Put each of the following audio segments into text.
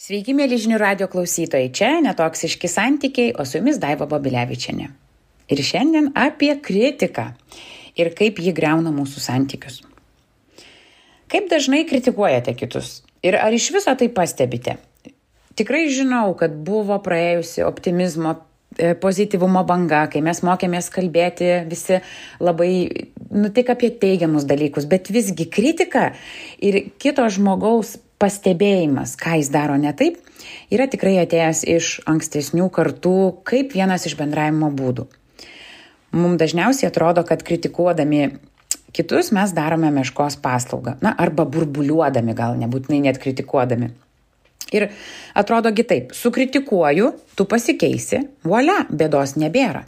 Sveiki, mėly žinių radio klausytojai. Čia netoksiški santykiai, o su jumis Daiva Babilevičiane. Ir šiandien apie kritiką ir kaip ji greuna mūsų santykius. Kaip dažnai kritikuojate kitus ir ar iš viso tai pastebite? Tikrai žinau, kad buvo praėjusi optimizmo, e, pozityvumo banga, kai mes mokėmės kalbėti visi labai, nu tik apie teigiamus dalykus, bet visgi kritika ir kito žmogaus pastebėjimas, ką jis daro ne taip, yra tikrai atėjęs iš ankstesnių kartų kaip vienas iš bendravimo būdų. Mums dažniausiai atrodo, kad kritikuodami kitus mes darome meškos paslaugą. Na, arba burbuliuodami, gal nebūtinai net kritikuodami. Ir atrodo kitaip, sukritikuoju, tu pasikeisi, volia, bėdos nebėra.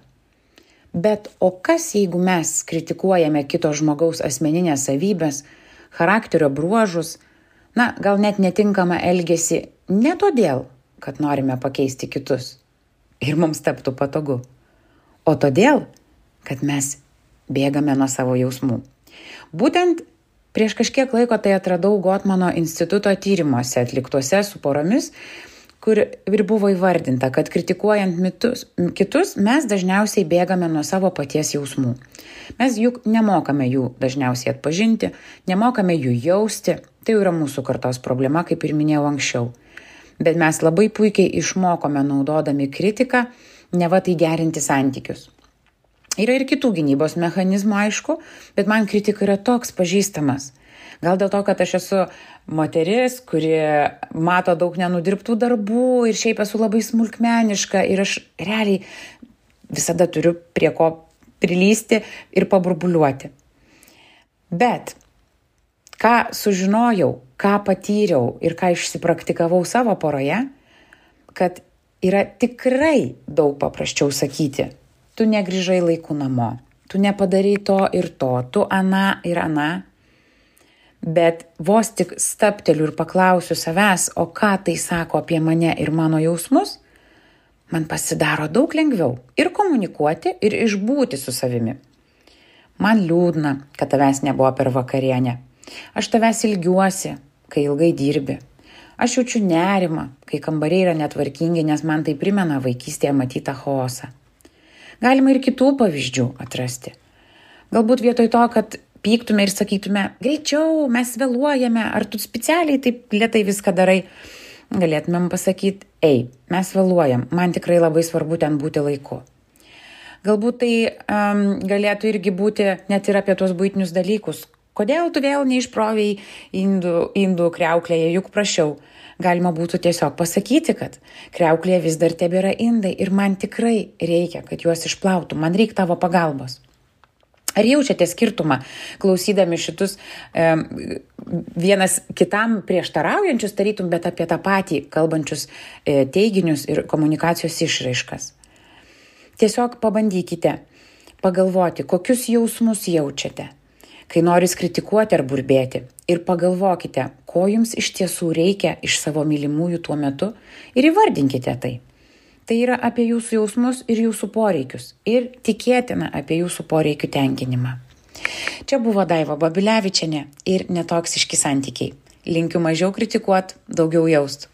Bet o kas jeigu mes kritikuojame kito žmogaus asmeninės savybės, charakterio bruožus, na, gal net netinkamą elgesį ne todėl, kad norime pakeisti kitus ir mums taptų patogu, o todėl, kad mes bėgame nuo savo jausmų. Būtent prieš kažkiek laiko tai atradau Gotmano instituto tyrimuose atliktuose su poromis, kur ir buvo įvardinta, kad kritikuojant mitus, kitus mes dažniausiai bėgame nuo savo paties jausmų. Mes juk nemokame jų dažniausiai atpažinti, nemokame jų jausti, Tai yra mūsų kartos problema, kaip ir minėjau anksčiau. Bet mes labai puikiai išmokome naudodami kritiką, ne va tai gerinti santykius. Yra ir kitų gynybos mechanizmų, aišku, bet man kritika yra toks pažįstamas. Gal dėl to, kad aš esu moteris, kuri mato daug nenudirbtų darbų ir šiaip esu labai smulkmeniška ir aš realiai visada turiu prie ko prilysti ir paburbuliuoti. Bet ką sužinojau, ką patyriau ir ką išsipraktikavau savo poroje, kad yra tikrai daug paprasčiau sakyti, tu negryžai laiku namo, tu nepadarai to ir to, tu ana ir ana. Bet vos tik stapteliu ir paklausiu savęs, o ką tai sako apie mane ir mano jausmus, man pasidaro daug lengviau ir komunikuoti, ir išbūti su savimi. Man liūdna, kad tavęs nebuvo per vakarienę. Aš tavęs ilgiuosi, kai ilgai dirbi. Aš jaučiu nerimą, kai kambariai yra netvarkingi, nes man tai primena vaikystėje matytą chaosą. Galima ir kitų pavyzdžių atrasti. Galbūt vietoj to, kad pyktume ir sakytume, greičiau, mes vėluojame, ar tu specialiai taip lietai viską darai, galėtumėm pasakyti, ei, mes vėluojam, man tikrai labai svarbu ten būti laiku. Galbūt tai um, galėtų irgi būti net ir apie tuos būtinius dalykus, Kodėl tu vėl neišproviai indų, indų kreuklėje, juk prašiau. Galima būtų tiesiog pasakyti, kad kreuklėje vis dar tebėra indai ir man tikrai reikia, kad juos išplautų, man reikia tavo pagalbos. Ar jaučiate skirtumą, klausydami šitus e, vienas kitam prieštaraujančius, tarytum, bet apie tą patį kalbančius e, teiginius ir komunikacijos išraiškas? Tiesiog pabandykite pagalvoti, kokius jausmus jaučiate kai noris kritikuoti ar burbėti. Ir pagalvokite, ko jums iš tiesų reikia iš savo mylimųjų tuo metu ir įvardinkite tai. Tai yra apie jūsų jausmus ir jūsų poreikius ir tikėtina apie jūsų poreikių tenkinimą. Čia buvo Daiva Babilevičiane ir netoksiški santykiai. Linkiu mažiau kritikuot, daugiau jaust.